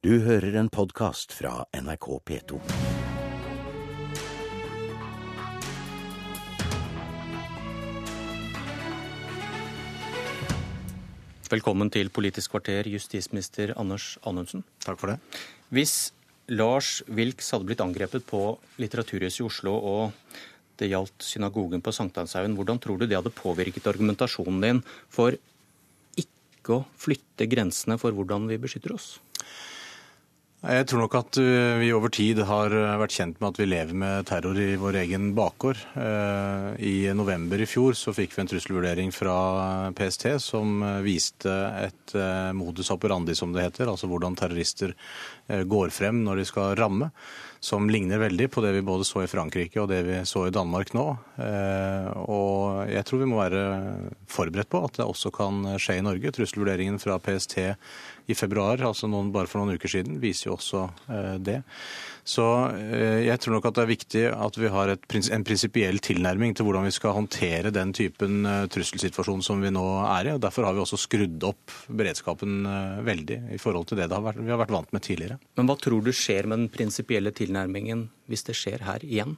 Du hører en podkast fra NRK P2. Velkommen til Politisk kvarter, justisminister Anders Anundsen. Takk for det. Hvis Lars Wilks hadde blitt angrepet på Litteraturhuset i Oslo, og det gjaldt synagogen på Sankthanshaugen, hvordan tror du det hadde påvirket argumentasjonen din for ikke å flytte grensene for hvordan vi beskytter oss? Jeg tror nok at uh, vi over tid har uh, vært kjent med at vi lever med terror i vår egen bakgård. Uh, I november i fjor så fikk vi en trusselvurdering fra PST som viste et modus operandi, som det heter. Altså hvordan terrorister går frem når de skal ramme. Som ligner veldig på det vi både så i Frankrike og det vi så i Danmark nå. Og jeg tror vi må være forberedt på at det også kan skje i Norge. Trusselvurderingen fra PST i februar, altså noen, bare for noen uker siden, viser jo også eh, det. Så eh, jeg tror nok at det er viktig at vi har et, en prinsipiell tilnærming til hvordan vi skal håndtere den typen eh, trusselsituasjon som vi nå er i. og Derfor har vi også skrudd opp beredskapen veldig i forhold til det, det har vært, vi har vært vant med tidligere. Men hva tror du skjer med den prinsipielle tilnærmingen hvis det skjer her igjen?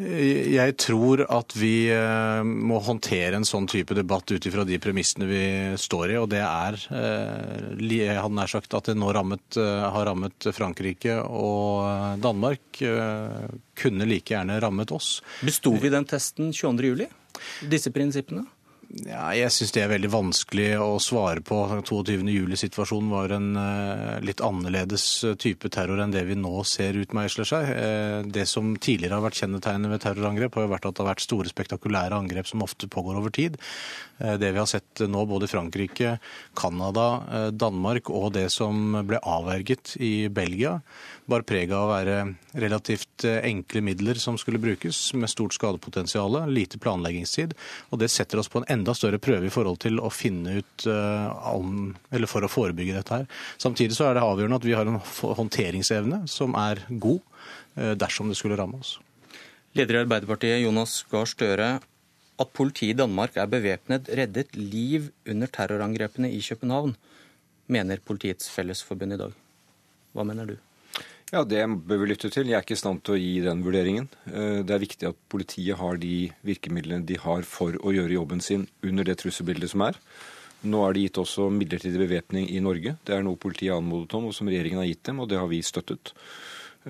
Jeg tror at vi eh, må håndtere en sånn type debatt ut ifra de premissene vi står i. Og det er, eh, jeg hadde nær sagt, at det nå rammet, eh, har rammet Frankrike og Danmark. Kunne like gjerne rammet oss. Besto vi den testen 22.07? Disse prinsippene? Ja, jeg syns det er veldig vanskelig å svare på. 22.07-situasjonen var en uh, litt annerledes eh, type terror enn det vi nå ser utmeisler seg. Uh, det som tidligere har vært kjennetegnet ved terrorangrep, har jo vært at det har vært store, spektakulære angrep som ofte pågår over tid. Det vi har sett nå både i Frankrike, Canada, Danmark og det som ble avverget i Belgia, bar preg av å være relativt enkle midler som skulle brukes, med stort skadepotensial, lite planleggingstid. Og det setter oss på en enda større prøve i forhold til å finne ut uh, om Eller for å forebygge dette her. Samtidig så er det avgjørende at vi har en håndteringsevne som er god uh, dersom det skulle ramme oss. Leder i Arbeiderpartiet Jonas Gahr Støre. At politiet i Danmark er bevæpnet, reddet liv under terrorangrepene i København, mener Politiets Fellesforbund i dag. Hva mener du? Ja, Det bør vi lytte til. Jeg er ikke i stand til å gi den vurderingen. Eh, det er viktig at politiet har de virkemidlene de har for å gjøre jobben sin under det trusselbildet som er. Nå er det gitt også midlertidig bevæpning i Norge. Det er noe politiet har anmodet om, og som regjeringen har gitt dem, og det har vi støttet.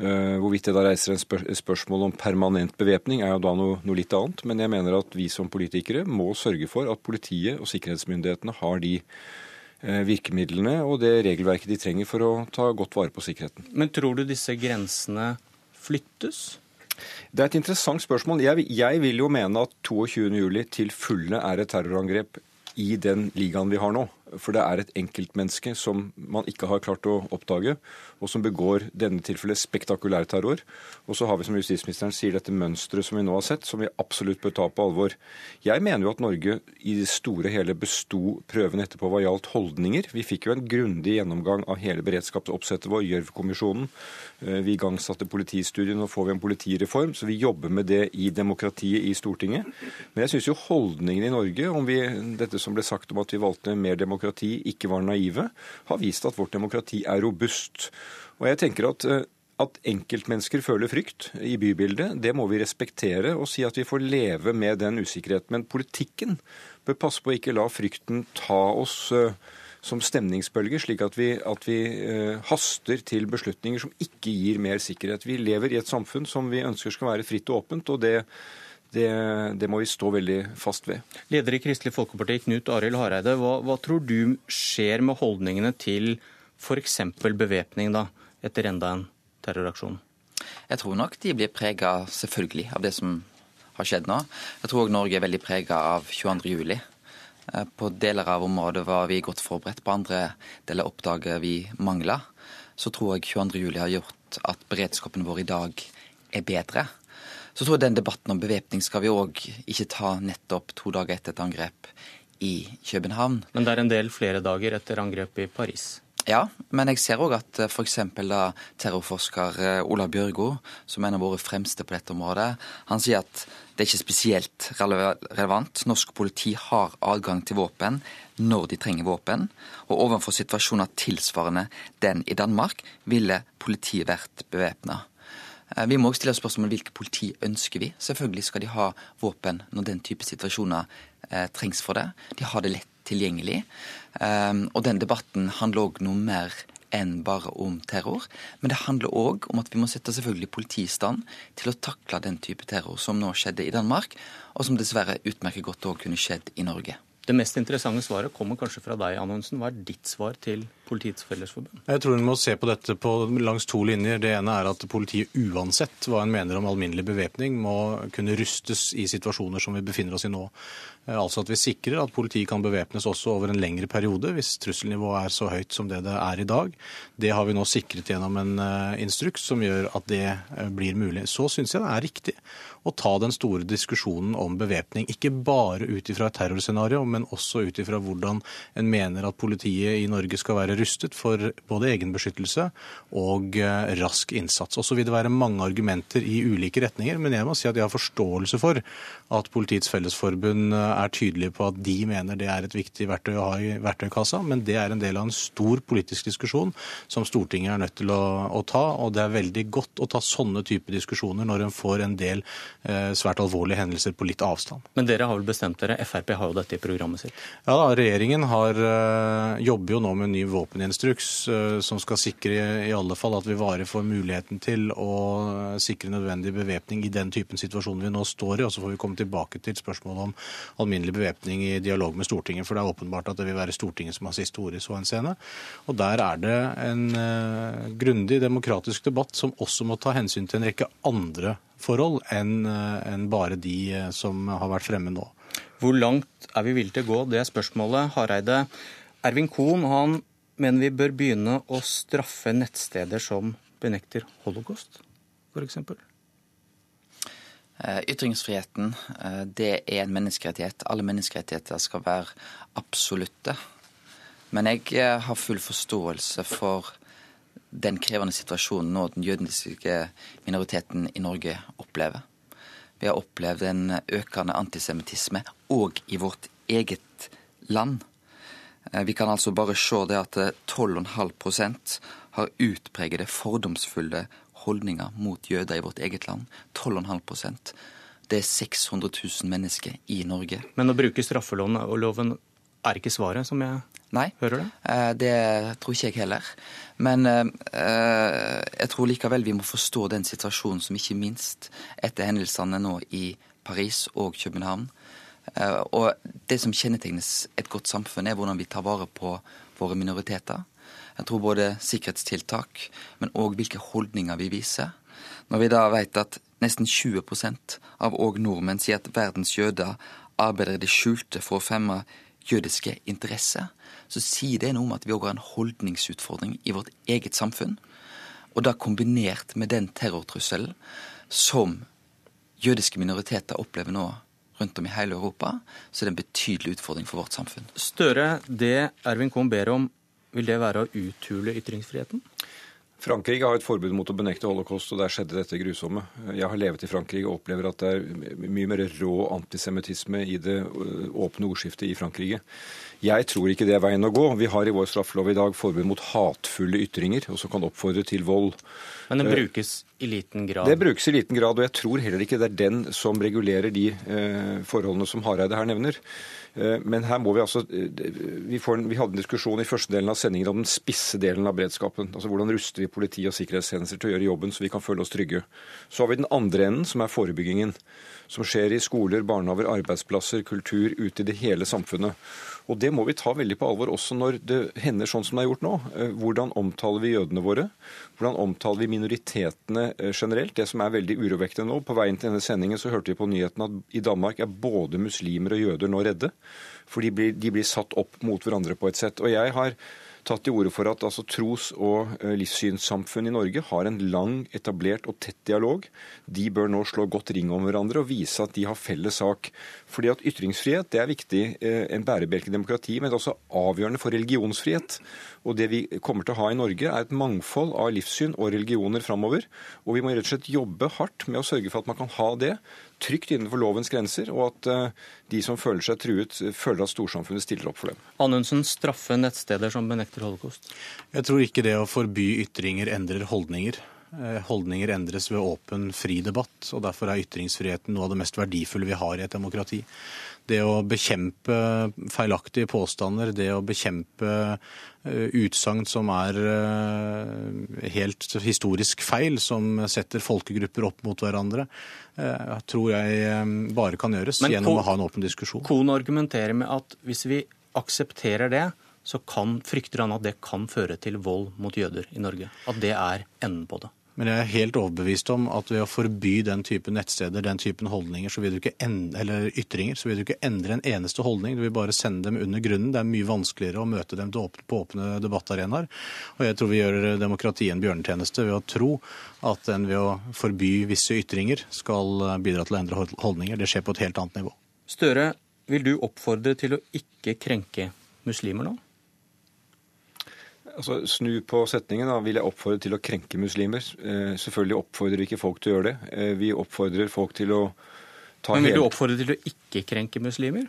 Eh, hvorvidt det da reiser en spør spørsmål om permanent bevæpning, er jo da noe, noe, litt annet. Men jeg mener at vi som politikere må sørge for at politiet og sikkerhetsmyndighetene har de Eh, virkemidlene og det regelverket de trenger for å ta godt vare på sikkerheten. Men tror du disse grensene flyttes? Det er et interessant spørsmål. Jeg, jeg vil jo mene at 22.07 til fulle er et terrorangrep i den ligaen vi har nå. For det er et enkeltmenneske som man ikke har klart å oppdage, og som begår denne tilfellet spektakulær terror. Og så har vi, som justisministeren sier, dette mønsteret som vi nå har sett, som vi absolutt bør ta på alvor. Jeg mener jo at Norge i det store hele besto prøven etterpå hva gjaldt holdninger. Vi fikk jo en grundig gjennomgang av hele beredskapsoppsettet vår, Gjørv-kommisjonen. Eh, vi igangsatte politistudien, nå får vi en politireform, så vi jobber med det i demokratiet i Stortinget. Men jeg syns jo holdningene i Norge, om vi, dette som ble sagt om at vi valgte mer demokrati, demokrati ikke var naive, har vist at vårt demokrati er robust. Og jeg tenker at eh, at enkeltmennesker føler frykt i bybildet, det må vi respektere og si at vi får leve med den usikkerheten. Men politikken bør passe på å ikke la frykten ta oss uh, som stemningsbølger, slik at vi, at vi uh, haster til beslutninger som ikke gir mer sikkerhet. Vi lever i et samfunn som vi ønsker skal være fritt og åpent. og det det, det, må vi stå veldig fast ved. Leder i Kristelig Folkeparti, Knut Arild Hareide. Hva, hva, tror du skjer med holdningene til f.eks. bevæpning da, etter enda en terroraksjon? Jeg tror nok de blir prega selvfølgelig av det som har skjedd nå. Jeg tror òg Norge er veldig prega av 22.07. Eh, på deler av området var vi godt forberedt, på andre deler oppdager vi mangler. Så tror jeg 22.07 har gjort at beredskapen vår i dag er bedre. Så tror jeg den debatten om bevæpning skal vi òg ikke ta nettopp to dager etter et angrep i København. Men det er en del flere dager etter angrepet i Paris? Ja, men jeg ser òg at eh, f.eks. terrorforsker Ola Olav Bjørgo, som er en av våre fremste på dette området, han sier at Det er ikke spesielt relevant. Norsk politi har adgang til våpen når de trenger våpen. Og overfor situasjoner tilsvarende den i Danmark, ville politiet vært bevæpna. Eh, vi må også stille spørsmål hvilket politi ønsker vi. Selvfølgelig skal de ha våpen når den type situasjoner eh, trengs for det. De har det lett tilgjengelig. Um, og den debatten handler òg noe mer enn bare om terror. Men det handler òg om at vi må sette selvfølgelig politiet i stand til å takle den type terror som nå skjedde i Danmark, og som dessverre utmerket godt òg kunne skjedd i Norge. Det mest interessante svaret kommer kanskje fra deg, Anundsen. Hva er ditt svar til Politiets Fellesforbund? Jeg tror en må se på dette på langs to linjer. Det ene er at politiet uansett hva en mener om alminnelig bevæpning, må kunne rustes i situasjoner som vi befinner oss i nå. Eh, altså at vi sikrer at politiet kan bevæpnes også over en lengre periode hvis trusselnivået er så høyt som det det er i dag. Det har vi nå sikret gjennom en uh, instruks som gjør at det uh, blir mulig. Så syns jeg det er riktig å ta den store diskusjonen om bevæpning. Ikke bare ut ifra et terrorscenario, men også ut ifra hvordan en mener at politiet i Norge skal være rustet for både egenbeskyttelse og uh, rask innsats. Og så vil det være mange argumenter i ulike retninger, men jeg må si at jeg har forståelse for at Politiets Fellesforbund er tydelige på at de mener det er et viktig verktøy å ha i verktøykassa, men det er en del av en stor politisk diskusjon som Stortinget er nødt til å, å ta. Og det er veldig godt å ta sånne type diskusjoner når en får en del eh, svært alvorlige hendelser på litt avstand. Men dere har vel bestemt dere, Frp har jo dette i programmet sitt? Ja da, regjeringen har, eh, jobber jo nå med en ny våpeninstruks instruks som skal sikre i alle fall at vi varer for muligheten til å sikre nødvendig bevæpning i den typen situasjoner vi nå står i. og så får vi komme tilbake til spørsmålet om alminnelig bevæpning i dialog med Stortinget. For det er åpenbart at det vil være Stortinget som har siste ord i så henseende. Og der er det en uh, grundig demokratisk debatt som også må ta hensyn til en rekke andre forhold enn en bare de som har vært fremme nå. Hvor langt er vi villige til å gå? Det er spørsmålet. Hareide. Ervin Kohn han mener vi bør begynne å straffe nettsteder som benekter holocaust, f.eks. Eh, ytringsfriheten eh, det er en menneskerettighet. Alle menneskerettigheter skal være absolutte. Men jeg eh, har full forståelse for den krevende situasjonen nå den jødiske minoriteten i Norge opplever. Vi har opplevd en økende antisemittisme òg i vårt eget land. Vi kan altså bare se det at 12,5% har utpregede fordomsfulle holdninger mot jøder i vårt eget land. 12,5% Det er 600 000 mennesker i Norge. Men å bruke straffeloven er ikke svaret, som jeg Nei, hører det? Nei, det tror ikke jeg heller. Men eh, jeg tror likevel vi må forstå den situasjonen som ikke minst etter hendelsene nå i Paris og København. Eh, og det som kjennetegnes et godt samfunn, er hvordan vi tar vare på våre minoriteter. Jeg tror både sikkerhetstiltak, men òg hvilke holdninger vi viser. Når vi da vet at nesten 20 av òg nordmenn sier at verdens jøder arbeider i det skjulte for å fremme jødiske interesser, så sier det noe om at vi òg har en holdningsutfordring i vårt eget samfunn. Og da kombinert med den terrortrusselen som jødiske minoriteter opplever nå rundt om i hele Europa, så er det en betydelig utfordring for vårt samfunn. Støre, det Ervin Kohn ber om, vil det være å uthule ytringsfriheten? Frankrike har et forbud mot å benekte holocaust, og der skjedde dette grusomme. Jeg har levet i Frankrike og opplever at det er mye mer rå antisemittisme i det øh, åpne ordskiftet i Frankrike. Jeg tror ikke det er veien å gå. Vi har i vår straffelov i dag forbud mot hatefulle ytringer, og som kan oppfordre til vold. Men den brukes i liten grad? Det brukes i liten grad, og jeg tror heller ikke det er den som regulerer de eh, forholdene som Hareide her nevner. Eh, men her må vi altså eh, vi, en, vi, hadde en diskusjon i første delen av sendingen om den spisse delen av beredskapen. Altså Hvordan ruster vi politi og sikkerhetstjenester til å gjøre jobben så vi kan føle oss trygge. Så har vi den andre enden, som er forebyggingen. Som skjer i skoler, barnehager, arbeidsplasser, kultur, ute i det hele samfunnet. Og det må vi ta veldig på alvor også når det hender sånn som det er gjort nå. Eh, hvordan omtaler vi jødene våre? Hvordan omtaler vi minoritetene generelt? Det som er veldig urovekkende nå. På veien til denne sendingen så hørte vi på nyheten at i Danmark er både muslimer og jøder nå redde. For de blir, de blir satt opp mot hverandre på et sett. Og jeg har tatt til orde for at altså, tros- og eh, livssynssamfunn i Norge har en lang, etablert og tett dialog. De bør nå slå godt ring om hverandre og vise at de har felles sak. Fordi at Ytringsfrihet det er viktig, eh, en bærebjelke i demokrati, men det er også avgjørende for religionsfrihet. Og Det vi kommer til å ha i Norge, er et mangfold av livssyn og religioner framover. Og vi må rett og slett jobbe hardt med å sørge for at man kan ha det trygt innenfor lovens grenser, og at eh, de som føler seg truet, føler at storsamfunnet stiller opp for dem. Anundsen straffer nettsteder som benekter holocaust? Jeg tror ikke det å forby ytringer endrer holdninger. Eh, holdninger endres ved åpen, fri debatt, og derfor er ytringsfriheten noe av det mest verdifulle vi har i et demokrati. Det å bekjempe feilaktige påstander, det å bekjempe eh, utsagn som er eh, helt historisk feil, som setter folkegrupper opp mot hverandre, tror jeg bare kan gjøres Men gjennom å ha en åpen diskusjon. Kohn argumenterer med at hvis vi aksepterer det, så kan, frykter han at det kan føre til vold mot jøder i Norge. At det er enden på det. Men jeg er helt overbevist om at ved å forby den typen nettsteder, den typen holdninger, så vil du ikke endre, eller ytringer, så vil du ikke endre en eneste holdning. Du vil bare sende dem under grunnen. Det er mye vanskeligere å møte dem på åpne debattarenaer. Og jeg tror vi gjør demokratiet en bjørnetjeneste ved å tro at en ved å forby visse ytringer skal bidra til å endre holdninger. Det skjer på et helt annet nivå. Støre, vil du oppfordre til å ikke krenke muslimer nå? Altså, snu på setningen. da, Vil jeg oppfordre til å krenke muslimer? Eh, selvfølgelig oppfordrer ikke folk til å gjøre det. Eh, vi oppfordrer folk til å ta Men Vil du oppfordre til å ikke krenke muslimer?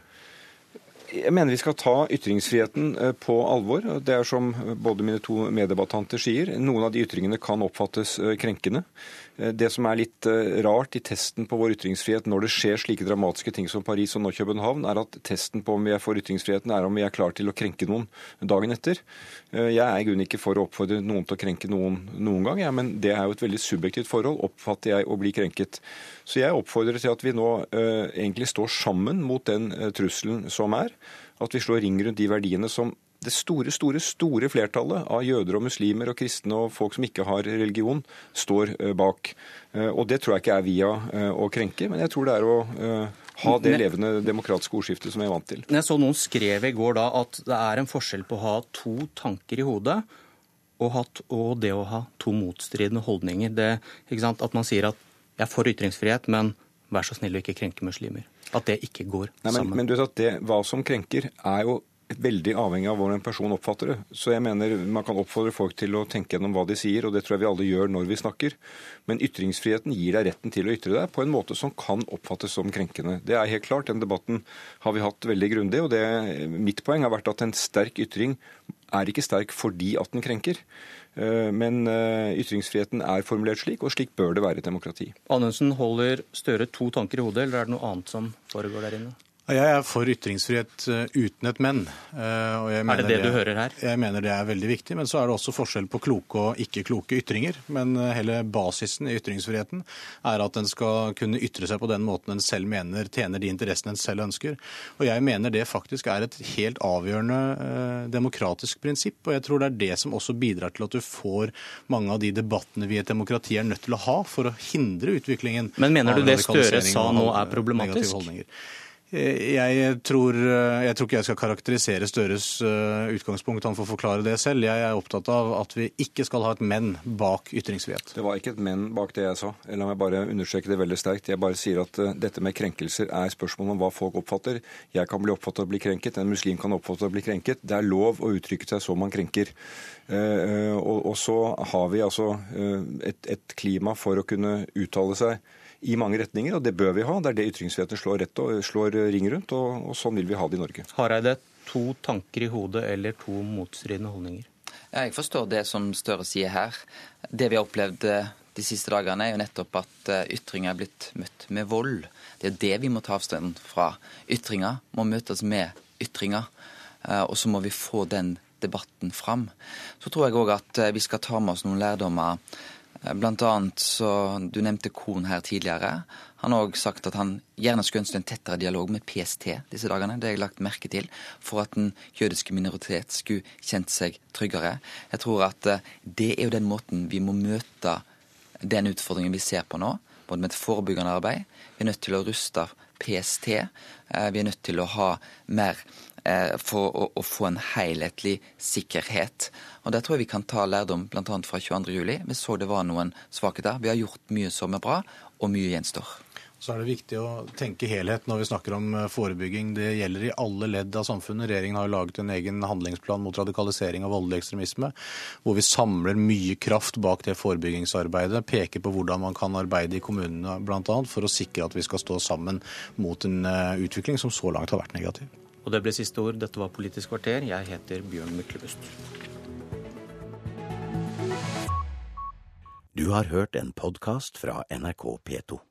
Jeg mener vi skal ta ytringsfriheten eh, på alvor. Det er som både mine to meddebattanter sier, noen av de ytringene kan oppfattes eh, krenkende. Eh, det som er litt rart i testen på vår ytringsfrihet når det skjer slike dramatiske ting som Paris og nå København, er at testen på om vi er for ytringsfriheten, er om vi er klar til å krenke noen dagen etter. Jeg er i grunnen ikke for å oppfordre noen til å krenke noen noen gang, ja, men det er jo et veldig subjektivt forhold, oppfatter jeg å bli krenket. Så jeg oppfordrer til at vi nå uh, egentlig står sammen mot den uh, trusselen som er. At vi slår ring rundt de verdiene som det store, store, store flertallet av jøder og muslimer og kristne og folk som ikke har religion, står eh, bak. Eh, og det tror jeg ikke er via eh, å krenke, men jeg tror det er å ha det levende demokratiske ordskiftet som jeg er vant til. Jeg så noen skrev i går da at det er en forskjell på å ha to tanker i hodet og, det å ha to motstridende holdninger. Det, at man sier at jeg er for ytringsfrihet, men vær så snill å ikke krenke muslimer. At det ikke går Nei, men, sammen. Men du vet at det, hva som krenker, er jo veldig avhengig av hvordan en person oppfatter det. Så jeg mener man kan oppfordre folk til å tenke gjennom hva de sier, og det tror jeg vi alle gjør når vi snakker. Men ytringsfriheten gir deg retten til å ytre deg på en måte som kan oppfattes som krenkende. Det er helt klart. Den debatten har vi hatt veldig grundig, og det, mitt poeng har vært at en sterk ytring er ikke sterk fordi at den krenker. Eh, men eh, ytringsfriheten er formulert slik, og slik bør det være i et demokrati. Anundsen holder Støre to tanker i hodet, eller er det noe annet som foregår der inne? Jeg er for ytringsfrihet eh, uten et men. Eh, er det det du hører her? Jeg mener det er veldig viktig. Men så er det også forskjell på kloke og ikke kloke ytringer. Men eh, hele basisen i ytringsfriheten er at en skal kunne ytre seg på den måten en selv mener tjener de interessene en selv ønsker. Og jeg mener det faktisk er et helt avgjørende demokratisk prinsipp. Og jeg tror det er det som også bidrar til at du får mange av de debattene vi i et demokrati er nødt til å ha for å hindre utviklingen. Men mener du det Støre sa nå er problematisk? Jeg tror, jeg tror, ikke jeg skal karakterisere Støres eh, utgangspunkt. Han får forklare det selv. Jeg er opptatt av at vi ikke skal ha et men bak ytringsfrihet. Det var ikke et men bak det jeg sa. La meg bare understreke det veldig sterkt. Jeg bare sier at eh, dette med krenkelser er spørsmål om hva folk oppfatter. Jeg kan bli oppfattet å bli krenket, en muslim kan oppfatte å bli krenket. Det er lov å uttrykke seg så man krenker. Eh, og så har vi altså et klima for å kunne uttale seg i mange retninger, og det bør vi ha. Det er det ytringsfriheten slår, rett og, slår ring rundt, og, og, sånn vil vi ha det i Norge. Hareide, to tanker i hodet eller to motstridende holdninger? Ja, jeg forstår det som Støre sier her. Det vi har opplevd eh, de siste dagene, er jo nettopp at eh, ytringer er blitt møtt med vold. Det er det vi må ta avstand fra. Ytringer må møtes med ytringer, eh, og så må vi få den debatten fram. Så tror jeg òg at vi skal ta med oss noen lærdommer blant annet så Du nevnte Kohn her tidligere. Han har òg sagt at han gjerne skulle ønske en tettere dialog med PST disse dagene. Det har jeg lagt merke til. For at den jødiske minoritet skulle kjent seg tryggere. Jeg tror at eh, det er jo den måten vi må møte den utfordringen vi ser på nå. Både med et forebyggende arbeid. Vi er nødt til å ruste PST. Eh, vi er nødt til å ha mer eh, for å, å, få en helhetlig sikkerhet. Og Der tror jeg vi kan ta lærdom bl.a. fra 22.07. Vi så det var noen svakheter. Vi har gjort mye som er bra, og mye gjenstår. Så er det viktig å tenke helhet når vi snakker om eh, forebygging. Det gjelder i alle ledd av samfunnet. Regjeringen har laget en egen handlingsplan mot radikalisering og voldelig ekstremisme, hvor vi samler mye kraft bak det forebyggingsarbeidet. Peker på hvordan man kan arbeide i kommunene bl.a. for å sikre at vi skal stå sammen mot en eh, utvikling som så langt har vært negativ. Og det ble siste ord. Dette var Politisk kvarter. Jeg heter Bjørn Myklebust. Du har hørt en podkast fra NRK P2.